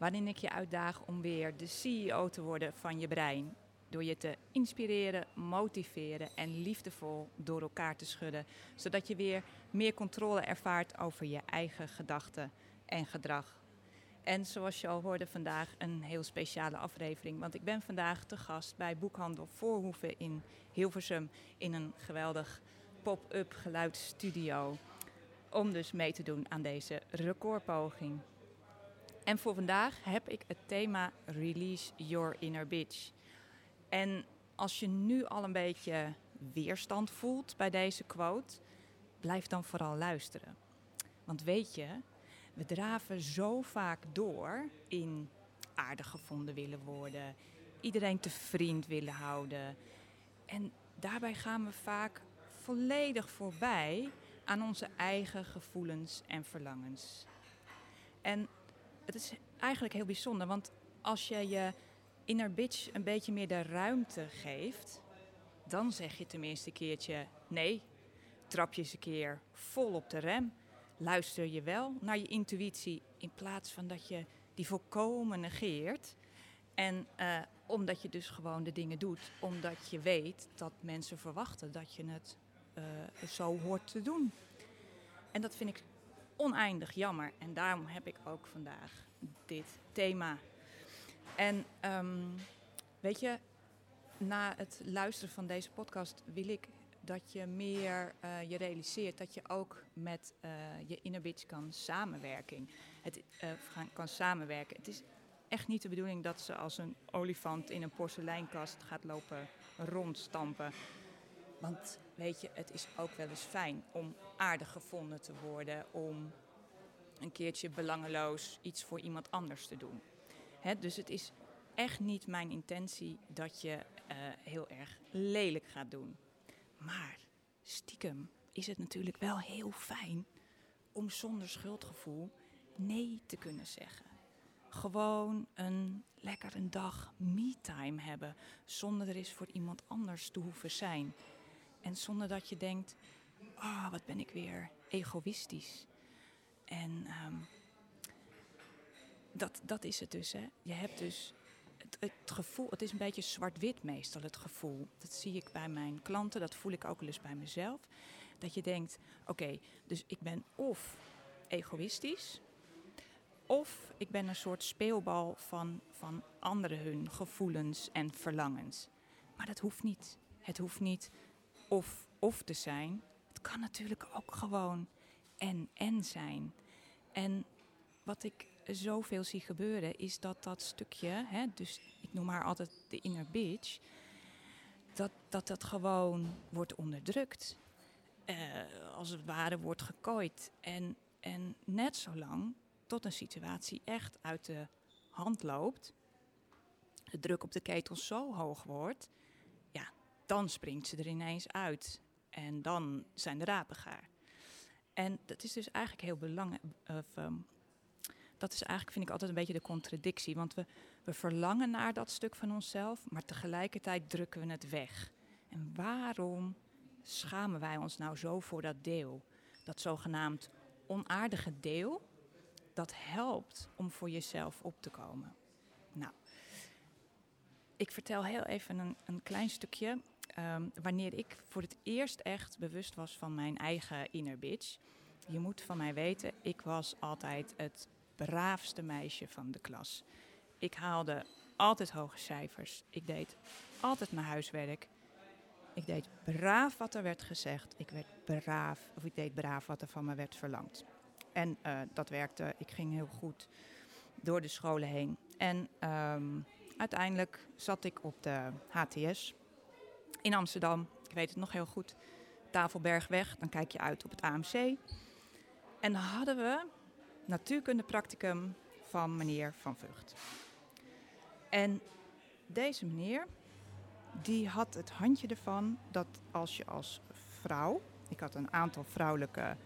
Waarin ik je uitdaag om weer de CEO te worden van je brein. Door je te inspireren, motiveren en liefdevol door elkaar te schudden. Zodat je weer meer controle ervaart over je eigen gedachten en gedrag. En zoals je al hoorde vandaag een heel speciale aflevering. Want ik ben vandaag te gast bij Boekhandel Voorhoeven in Hilversum. In een geweldig pop-up geluidsstudio om dus mee te doen aan deze recordpoging. En voor vandaag heb ik het thema Release Your Inner Bitch. En als je nu al een beetje weerstand voelt bij deze quote, blijf dan vooral luisteren. Want weet je, we draven zo vaak door in aardig gevonden willen worden, iedereen te vriend willen houden. En daarbij gaan we vaak volledig voorbij aan onze eigen gevoelens en verlangens. En het is eigenlijk heel bijzonder, want als je je inner bitch een beetje meer de ruimte geeft, dan zeg je tenminste een keertje nee. Trap je eens een keer vol op de rem. Luister je wel naar je intuïtie in plaats van dat je die volkomen negeert. En uh, omdat je dus gewoon de dingen doet, omdat je weet dat mensen verwachten dat je het uh, zo hoort te doen. En dat vind ik oneindig jammer. En daarom heb ik ook vandaag dit thema. En um, weet je, na het luisteren van deze podcast wil ik dat je meer uh, je realiseert dat je ook met uh, je inner kan samenwerken. Het uh, kan samenwerken. Het is echt niet de bedoeling dat ze als een olifant in een porseleinkast gaat lopen rondstampen. Want weet je, het is ook wel eens fijn om aardig gevonden te worden, om een keertje belangeloos iets voor iemand anders te doen. Dus het is echt niet mijn intentie dat je uh, heel erg lelijk gaat doen. Maar stiekem is het natuurlijk wel heel fijn om zonder schuldgevoel nee te kunnen zeggen. Gewoon een lekkere dag me-time hebben, zonder er eens voor iemand anders te hoeven zijn. En zonder dat je denkt, ah, oh, wat ben ik weer egoïstisch. En um, dat, dat is het dus. Hè. Je hebt dus het, gevoel, het is een beetje zwart-wit meestal, het gevoel. Dat zie ik bij mijn klanten, dat voel ik ook wel eens bij mezelf. Dat je denkt, oké, dus ik ben of egoïstisch, of ik ben een soort speelbal van, van anderen hun gevoelens en verlangens. Maar dat hoeft niet. Het hoeft niet of of te zijn. Het kan natuurlijk ook gewoon en en zijn. En wat ik zoveel zie gebeuren is dat dat stukje, hè, dus ik noem haar altijd de inner bitch, dat dat, dat gewoon wordt onderdrukt. Uh, als het ware wordt gekooid. En, en net zo lang tot een situatie echt uit de hand loopt, de druk op de ketel zo hoog wordt, dan springt ze er ineens uit. En dan zijn de rapen gaar. En dat is dus eigenlijk heel belangrijk. Um, dat is eigenlijk, vind ik, altijd een beetje de contradictie. Want we, we verlangen naar dat stuk van onszelf, maar tegelijkertijd drukken we het weg. En waarom schamen wij ons nou zo voor dat deel? Dat zogenaamd onaardige deel, dat helpt om voor jezelf op te komen. Nou, ik vertel heel even een, een klein stukje um, wanneer ik voor het eerst echt bewust was van mijn eigen inner bitch. Je moet van mij weten, ik was altijd het braafste meisje van de klas. Ik haalde altijd hoge cijfers. Ik deed altijd mijn huiswerk. Ik deed braaf wat er werd gezegd. Ik werd braaf, of ik deed braaf wat er van me werd verlangd. En uh, dat werkte. Ik ging heel goed door de scholen heen. En um, uiteindelijk zat ik op de HTS in Amsterdam. Ik weet het nog heel goed. Tafelbergweg, dan kijk je uit op het AMC. En dan hadden we natuurkunde practicum van meneer Van Vught. En deze meneer, die had het handje ervan dat als je als vrouw, ik had een aantal vrouwelijke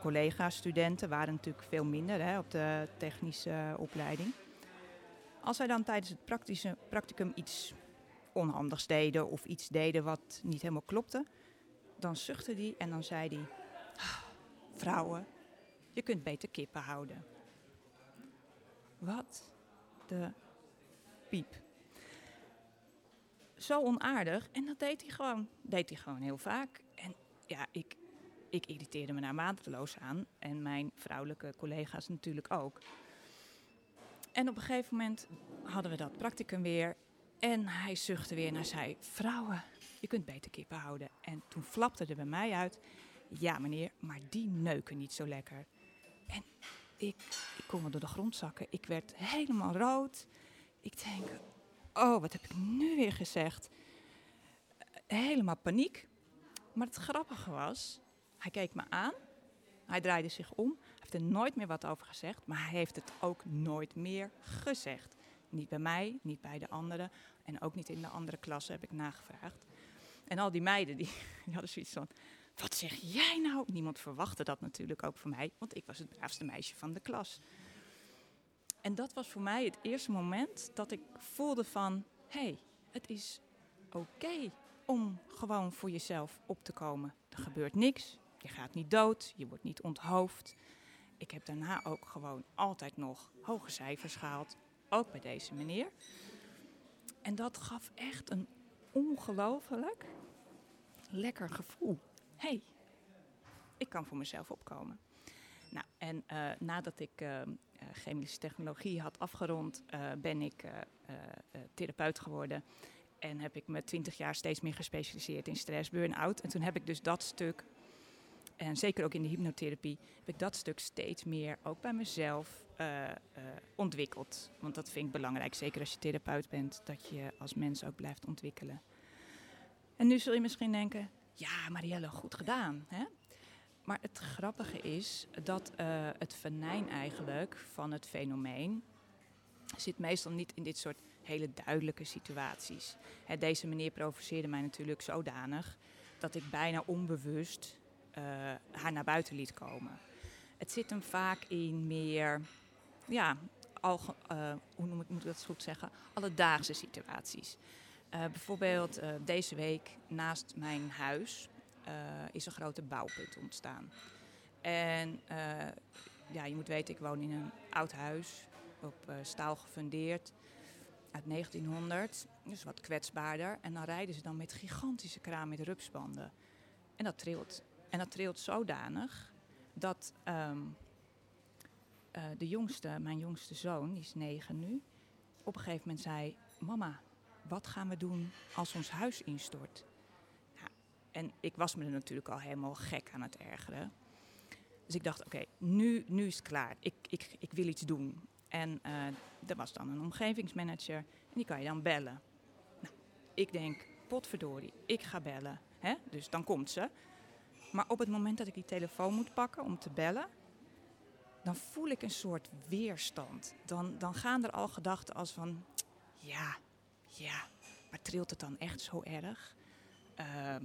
collega-studenten, waren natuurlijk veel minder hè, op de technische opleiding. Als zij dan tijdens het praktische, practicum iets onhandigs deden of iets deden wat niet helemaal klopte, dan zuchtte hij en dan zei hij: Vrouwen, je kunt beter kippen houden. Wat de piep. Zo onaardig. En dat deed hij gewoon. Deed hij gewoon heel vaak. En ja, ik, ik irriteerde me naar mateloos aan. En mijn vrouwelijke collega's natuurlijk ook. En op een gegeven moment hadden we dat practicum weer. En hij zuchtte weer en hij zei: Vrouwen, je kunt beter kippen houden. En toen flapte er bij mij uit: Ja, meneer, maar die neuken niet zo lekker. En ik, ik kon me door de grond zakken. Ik werd helemaal rood. Ik denk: Oh, wat heb ik nu weer gezegd? Helemaal paniek. Maar het grappige was: hij keek me aan. Hij draaide zich om. Hij heeft er nooit meer wat over gezegd. Maar hij heeft het ook nooit meer gezegd. Niet bij mij, niet bij de anderen. En ook niet in de andere klassen heb ik nagevraagd. En al die meiden die, die hadden zoiets van: Wat zeg jij nou? Niemand verwachtte dat natuurlijk ook van mij, want ik was het braafste meisje van de klas. En dat was voor mij het eerste moment dat ik voelde van... hé, hey, het is oké om gewoon voor jezelf op te komen. Er gebeurt niks, je gaat niet dood, je wordt niet onthoofd. Ik heb daarna ook gewoon altijd nog hoge cijfers gehaald, ook bij deze meneer. En dat gaf echt een ongelooflijk lekker gevoel. Hé, hey, ik kan voor mezelf opkomen. Nou, en uh, nadat ik uh, chemische technologie had afgerond, ben ik therapeut geworden. En heb ik me twintig jaar steeds meer gespecialiseerd in stress, burn-out. En toen heb ik dus dat stuk, en zeker ook in de hypnotherapie, heb ik dat stuk steeds meer ook bij mezelf ontwikkeld. Want dat vind ik belangrijk, zeker als je therapeut bent, dat je als mens ook blijft ontwikkelen. En nu zul je misschien denken, ja Marielle, goed gedaan. Hè? Maar het grappige is dat uh, het venijn eigenlijk van het fenomeen zit meestal niet in dit soort hele duidelijke situaties. Hè, deze meneer provoceerde mij natuurlijk zodanig dat ik bijna onbewust uh, haar naar buiten liet komen. Het zit hem vaak in meer, ja, uh, hoe noem ik, moet ik dat goed zeggen, alledaagse situaties. bijvoorbeeld deze week naast mijn huis is een grote bouwput ontstaan. En ja, je moet weten, ik woon in een oud huis, op staal gefundeerd, uit 1900. Dus wat kwetsbaarder. En dan rijden ze dan met gigantische kraan met rupsbanden. En dat trilt. En dat trilt zodanig dat um, de jongste, mijn jongste zoon, die is negen nu, op een gegeven moment zei: Mama, wat gaan we doen als ons huis instort? En ik was me er natuurlijk al helemaal gek aan het ergeren. Dus ik dacht, oké, nu, nu is het klaar. Ik, ik, ik wil iets doen. En uh, er was dan een omgevingsmanager en die kan je dan bellen. Nou, ik denk, potverdorie, ik ga bellen. Dus dan komt ze. Maar op het moment dat ik die telefoon moet pakken om te bellen, dan voel ik een soort weerstand. Dan, dan gaan er al gedachten als van, ja, ja, maar trilt het dan echt zo erg? Uh,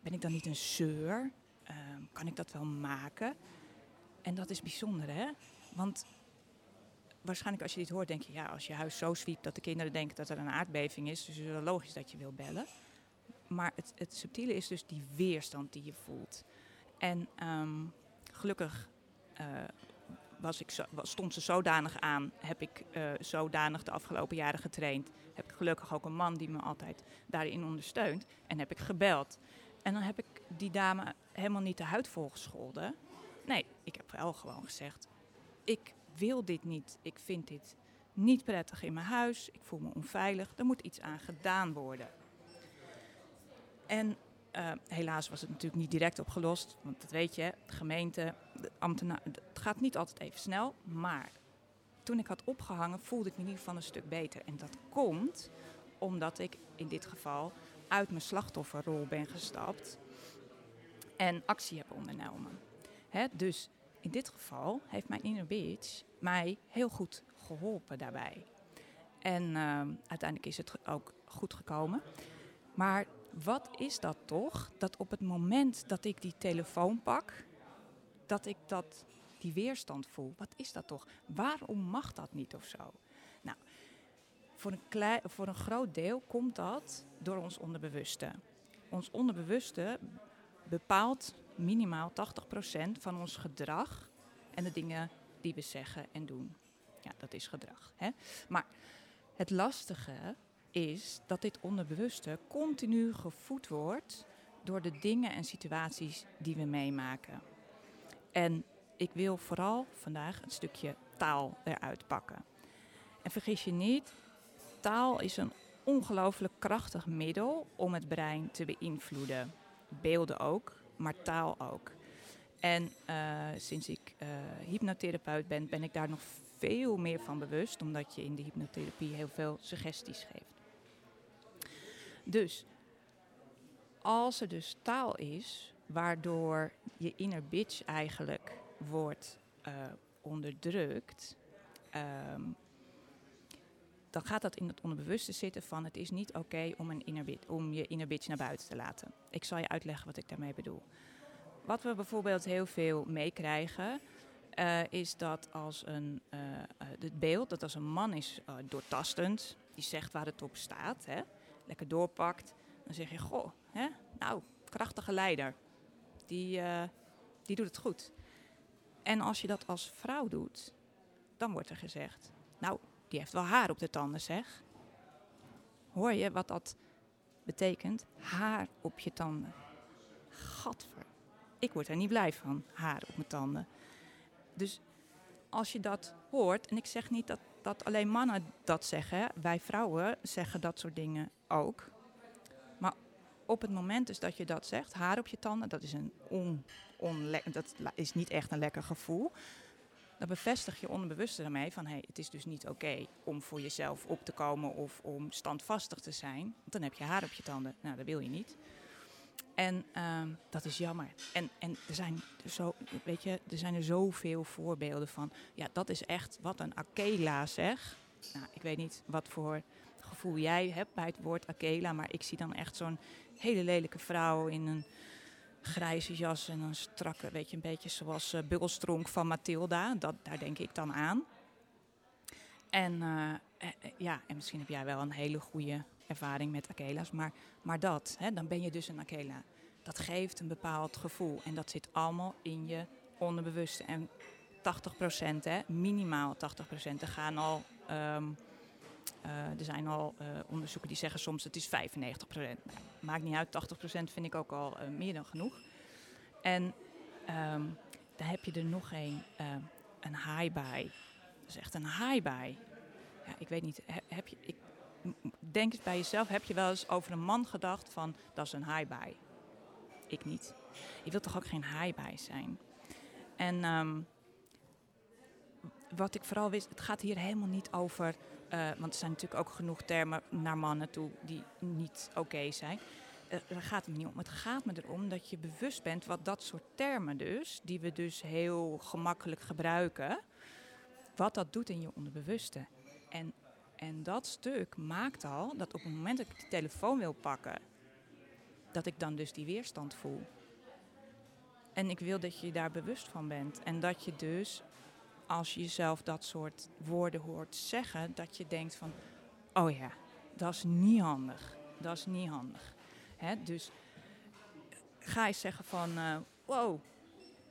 ben ik dan niet een zeur? Uh, kan ik dat wel maken? En dat is bijzonder, hè? Want waarschijnlijk als je dit hoort, denk je... ja, als je huis zo zwiept dat de kinderen denken dat er een aardbeving is... dus is het logisch dat je wil bellen. Maar het, het subtiele is dus die weerstand die je voelt. En um, gelukkig uh, was ik stond ze zodanig aan, heb ik uh, zodanig de afgelopen jaren getraind. Heb ik gelukkig ook een man die me altijd daarin ondersteunt. En heb ik gebeld. En dan heb ik die dame helemaal niet de huid volgescholden. Nee, ik heb wel gewoon gezegd: ik wil dit niet. Ik vind dit niet prettig in mijn huis. Ik voel me onveilig. Er moet iets aan gedaan worden. En uh, helaas was het natuurlijk niet direct opgelost. Want dat weet je, de gemeente, de ambtenaar, het gaat niet altijd even snel. Maar toen ik had opgehangen, voelde ik me in ieder geval een stuk beter. En dat komt omdat ik in dit geval uit mijn slachtofferrol ben gestapt en actie heb ondernomen. Hè, dus in dit geval heeft mijn inner bitch mij heel goed geholpen daarbij. En ehm, uiteindelijk is het ook goed gekomen. Maar wat is dat toch? Dat op het moment dat ik die telefoon pak, dat ik dat, die weerstand voel. Wat is dat toch? Waarom mag dat niet of zo? Nou, voor een, voor een groot deel komt dat door ons onderbewuste. Ons onderbewuste bepaalt minimaal 80% van ons gedrag en de dingen die we zeggen en doen. Ja, dat is gedrag. Hè? Maar het lastige is dat dit onderbewuste continu gevoed wordt door de dingen en situaties die we meemaken. En ik wil vooral vandaag een stukje taal eruit pakken. En vergis je niet, taal is een ongelooflijk krachtig middel om het brein te beïnvloeden. Beelden ook, maar taal ook. En uh, sinds ik uh, hypnotherapeut ben, ben ik daar nog veel meer van bewust, omdat je in de hypnotherapie heel veel suggesties geeft. Dus als er dus taal is waardoor je inner bitch eigenlijk wordt uh, onderdrukt, um, dan gaat dat in het onderbewuste zitten van het is niet oké om, een inner om je inner bitch naar buiten te laten. Ik zal je uitleggen wat ik daarmee bedoel. Wat we bijvoorbeeld heel veel meekrijgen, uh, is dat als een, uh, het beeld dat als een man is doortastend, die zegt waar het op staat, hè, lekker doorpakt, dan zeg je, goh, hè, nou, krachtige leider, die, die doet het goed. En als je dat als vrouw doet, dan wordt er gezegd, nou, die heeft wel haar op de tanden, zeg. Hoor je wat dat betekent? Haar op je tanden. Gadver. Ik word er niet blij van, haar op mijn tanden. Dus als je dat hoort, en ik zeg niet dat, dat alleen mannen dat zeggen, wij vrouwen zeggen dat soort dingen ook. Maar op het moment dus dat je dat zegt, haar op je tanden, dat is, een on, dat is niet echt een lekker gevoel dan bevestig je onderbewuste daarmee van hey, het is dus niet oké om voor jezelf op te komen of om standvastig te zijn. Want dan heb je haar op je tanden. Nou, dat wil je niet. En uh, dat is jammer. En, en er, zijn zo, weet je, er zijn er zoveel voorbeelden van. Ja, dat is echt wat een Akela zeg. Nou, ik weet niet wat voor gevoel jij hebt bij het woord Akela. Maar ik zie dan echt zo'n hele lelijke vrouw in een grijze jas en een strakke, weet je, een beetje zoals uh, Bubbelstronk van Matilda. Dat, daar denk ik dan aan. En uh, ja, en misschien heb jij wel een hele goede ervaring met Akela's, maar, maar dat, hè, dan ben je dus een Akela. Dat geeft een bepaald gevoel en dat zit allemaal in je onderbewuste. En 80%, hè, minimaal 80%, er gaan al... Um, uh, er zijn al uh, onderzoeken die zeggen soms het is 95%. Nou, maakt niet uit, 80% vind ik ook al uh, meer dan genoeg. En um, dan heb je er nog een, een high bij. Dat is echt een high bij. Ja, ik weet niet, heb je, ik denk eens bij jezelf, heb je wel eens over een man gedacht van dat is een bij? Ik niet. Je wilt toch ook geen bij zijn? En um, wat ik vooral wist, het gaat hier helemaal niet over uh, want er zijn natuurlijk ook genoeg termen naar mannen toe die niet oké zijn. Uh, daar gaat het me niet om. Het gaat me erom dat je bewust bent wat dat soort termen dus, die we dus heel gemakkelijk gebruiken, wat dat doet in je onderbewuste. En, en dat stuk maakt al dat op het moment dat ik de telefoon wil pakken, dat ik dan dus die weerstand voel. En ik wil dat je daar bewust van bent. En dat je dus als je jezelf dat soort woorden hoort zeggen, dat je denkt van, oh ja, dat is niet handig. Dat is niet handig. Dus ga je zeggen van, uh, wow,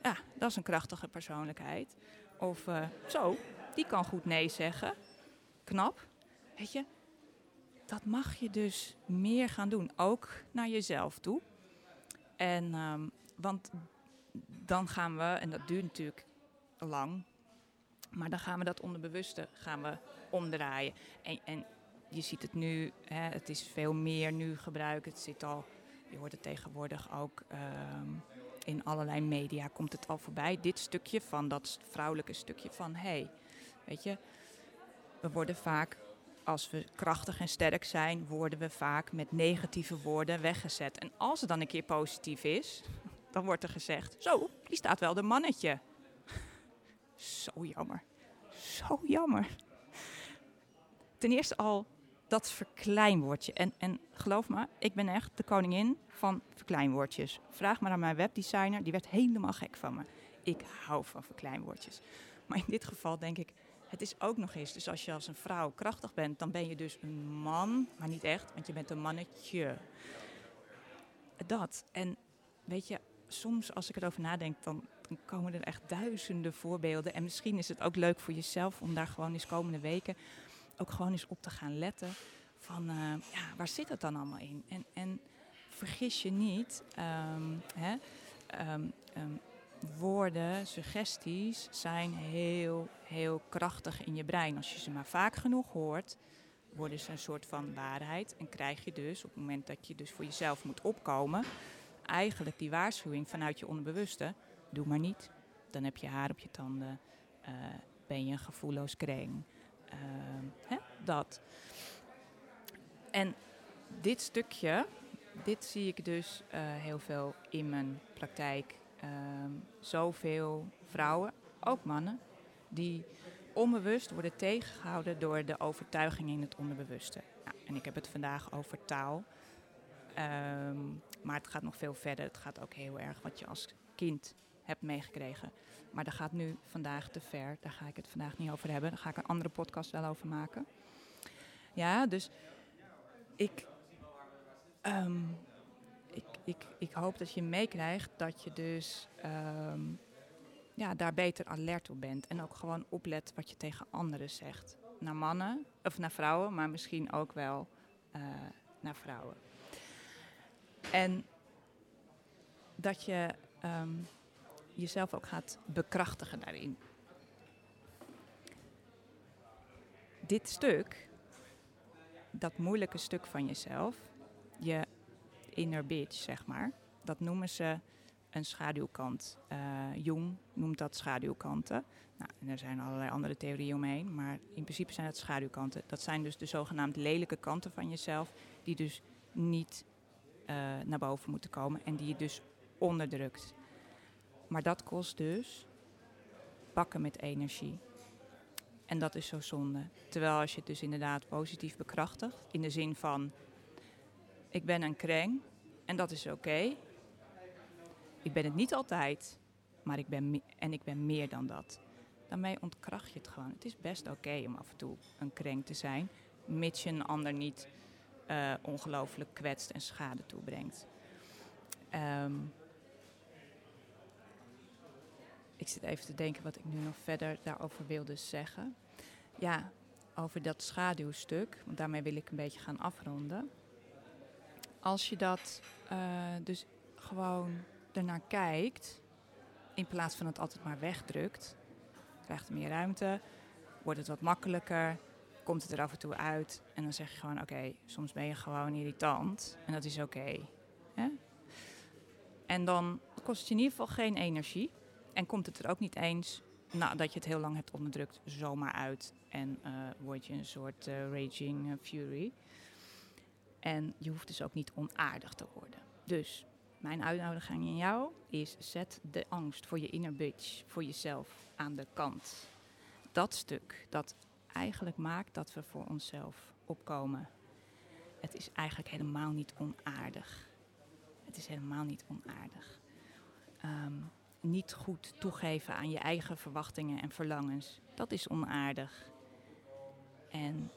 ja, dat is een krachtige persoonlijkheid. Of uh, zo, die kan goed nee zeggen. Knap. Weet je, dat mag je dus meer gaan doen. Ook naar jezelf toe. En, um, want dan gaan we, en dat duurt natuurlijk lang, maar dan gaan we dat onderbewuste gaan we omdraaien. En, en je ziet het nu, hè, het is veel meer nu gebruikt. Het zit al, je hoort het tegenwoordig ook ehm, in allerlei media, komt het al voorbij. Dit stukje van dat vrouwelijke stukje van, hé, hey, weet je, we worden vaak, als we krachtig en sterk zijn, worden we vaak met negatieve woorden weggezet. En als het dan een keer positief is, dan wordt er gezegd, zo, die staat wel de mannetje. zo jammer. Zo jammer. Ten eerste al dat verkleinwoordje. En, en geloof me, ik ben echt de koningin van verkleinwoordjes. Vraag maar aan mijn webdesigner, die werd helemaal gek van me. Ik hou van verkleinwoordjes. Maar in dit geval denk ik, het is ook nog eens, dus als je als een vrouw krachtig bent, dan ben je dus een man, maar niet echt, want je bent een mannetje. Dat. En weet je, soms als ik erover nadenk, dan, komen er echt duizenden voorbeelden. En misschien is het ook leuk voor jezelf om daar gewoon eens komende weken ook gewoon eens op te gaan letten. Van uh, ja, waar zit het dan allemaal in? En, en vergis je niet, um, hè, um, um, woorden, suggesties zijn heel, heel krachtig in je brein. Als je ze maar vaak genoeg hoort, worden ze een soort van waarheid. En krijg je dus, op het moment dat je dus voor jezelf moet opkomen, eigenlijk die waarschuwing vanuit je onderbewuste. Doe maar niet. Dan heb je haar op je tanden. Uh, ben je een gevoelloos kreng. Uh, hè, dat. En dit stukje, dit zie ik dus uh, heel veel in mijn praktijk. Uh, zoveel vrouwen, ook mannen, die onbewust worden tegengehouden door de overtuiging in het onderbewuste. En ik heb het vandaag over taal. Um, maar het gaat nog veel verder. Het gaat ook heel erg wat je als kind hebt meegekregen. Maar dat gaat nu vandaag te ver. Daar ga ik het vandaag niet over hebben. Daar ga ik een andere podcast wel over maken. Ja, dus ik, um, ik, ik, ik hoop dat je meekrijgt dat je dus um, ja, daar beter alert op bent. En ook gewoon oplet wat je tegen anderen zegt. Naar mannen, of naar vrouwen, maar misschien ook wel uh, naar vrouwen. En dat je um, jezelf ook gaat bekrachtigen daarin. Dit stuk, dat moeilijke stuk van jezelf, je inner bitch, zeg maar, dat noemen ze een schaduwkant. Uh, Jung noemt dat schaduwkanten. Nou, en er zijn allerlei andere theorieën omheen, maar in principe zijn het schaduwkanten. Dat zijn dus de zogenaamd lelijke kanten van jezelf, die dus niet uh, naar boven moeten komen en die je dus onderdrukt. Maar dat kost dus pakken met energie. En dat is zo zonde. Terwijl als je het dus inderdaad positief bekrachtigt, in de zin van: ik ben een kreng en dat is oké. Ik ben het niet altijd, maar ik ben en ik ben meer dan dat. Daarmee ontkracht je het gewoon. Het is best oké om af en toe een kreng te zijn, mits je een ander niet uh, ongelooflijk kwetst en schade toebrengt. Um, ik zit even te denken wat ik nu nog verder daarover wilde zeggen. Ja, over dat schaduwstuk, want daarmee wil ik een beetje gaan afronden. Als je dat uh, dus gewoon ernaar kijkt, in plaats van het altijd maar wegdrukt, krijgt het meer ruimte, wordt het wat makkelijker, komt het er af en toe uit en dan zeg je gewoon: oké, soms ben je gewoon irritant en dat is oké. En dan kost het je in ieder geval geen energie. En komt het er ook niet eens nadat je het heel lang hebt onderdrukt zomaar uit. En uh, word je een soort uh, raging fury. En je hoeft dus ook niet onaardig te worden. Dus mijn uitnodiging aan jou is: zet de angst voor je inner bitch, voor jezelf aan de kant. Dat stuk dat eigenlijk maakt dat we voor onszelf opkomen. Het is eigenlijk helemaal niet onaardig. Het is helemaal niet onaardig. Um, niet goed toegeven aan je eigen verwachtingen en verlangens. Dat is onaardig. En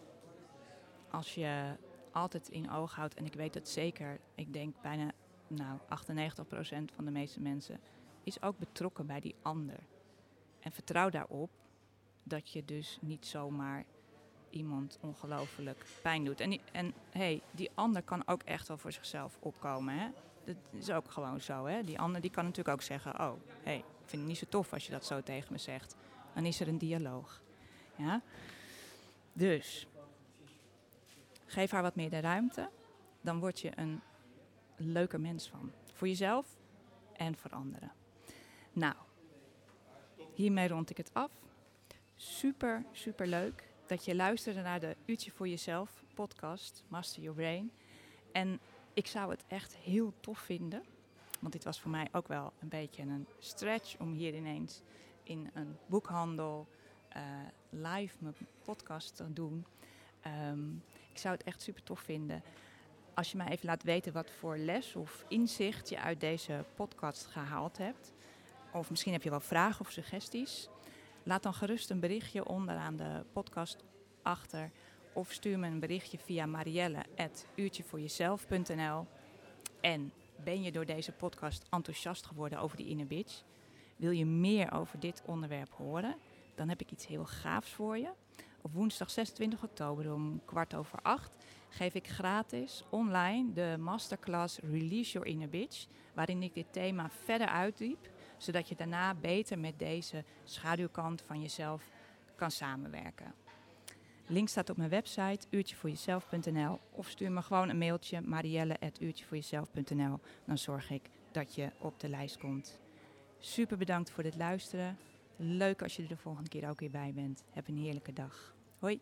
als je altijd in oog houdt, en ik weet het zeker, ik denk bijna nou, 98% van de meeste mensen is ook betrokken bij die ander. En vertrouw daarop dat je dus niet zomaar iemand ongelooflijk pijn doet. En, en hey, die ander kan ook echt wel voor zichzelf opkomen. Hè? dat is ook gewoon zo. Hè? Die ander die kan natuurlijk ook zeggen: Oh, hey, ik vind het niet zo tof als je dat zo tegen me zegt. Dan is er een dialoog. Ja? Dus geef haar wat meer de ruimte. Dan word je een leuker mens van. Voor jezelf en voor anderen. Nou, hiermee rond ik het af. Super, super leuk dat je luisterde naar de Uurtje voor Jezelf podcast, Master Your Brain. En ik zou het echt heel tof vinden. Want dit was voor mij ook wel een beetje een stretch om hier ineens in een boekhandel uh, live mijn podcast doen. Ehm, ik zou het echt super tof vinden als je mij even laat weten wat voor les of inzicht je uit deze podcast gehaald hebt. Of misschien heb je wel vragen of suggesties. Laat dan gerust een berichtje onderaan de podcast achter. Of stuur me een berichtje via marielle.uurtjevoorjezelf.nl En ben je door deze podcast enthousiast geworden over die inner bitch? Wil je meer over dit onderwerp horen? Dan heb ik iets heel gaafs voor je. Op woensdag 26 oktober om kwart over acht geef ik gratis online de masterclass Release Your Inner Bitch, waarin ik dit thema verder uitdiep, zodat je daarna beter met deze schaduwkant van jezelf kan samenwerken. Link staat op mijn website uurtjevoorjezelf.nl of stuur me gewoon een mailtje marielle.uurtjevoorjezelf.nl. Dan zorg ik dat je op de lijst komt. Super bedankt voor het luisteren. Leuk als je er de volgende keer ook weer bij bent. Heb een heerlijke dag. Hoi!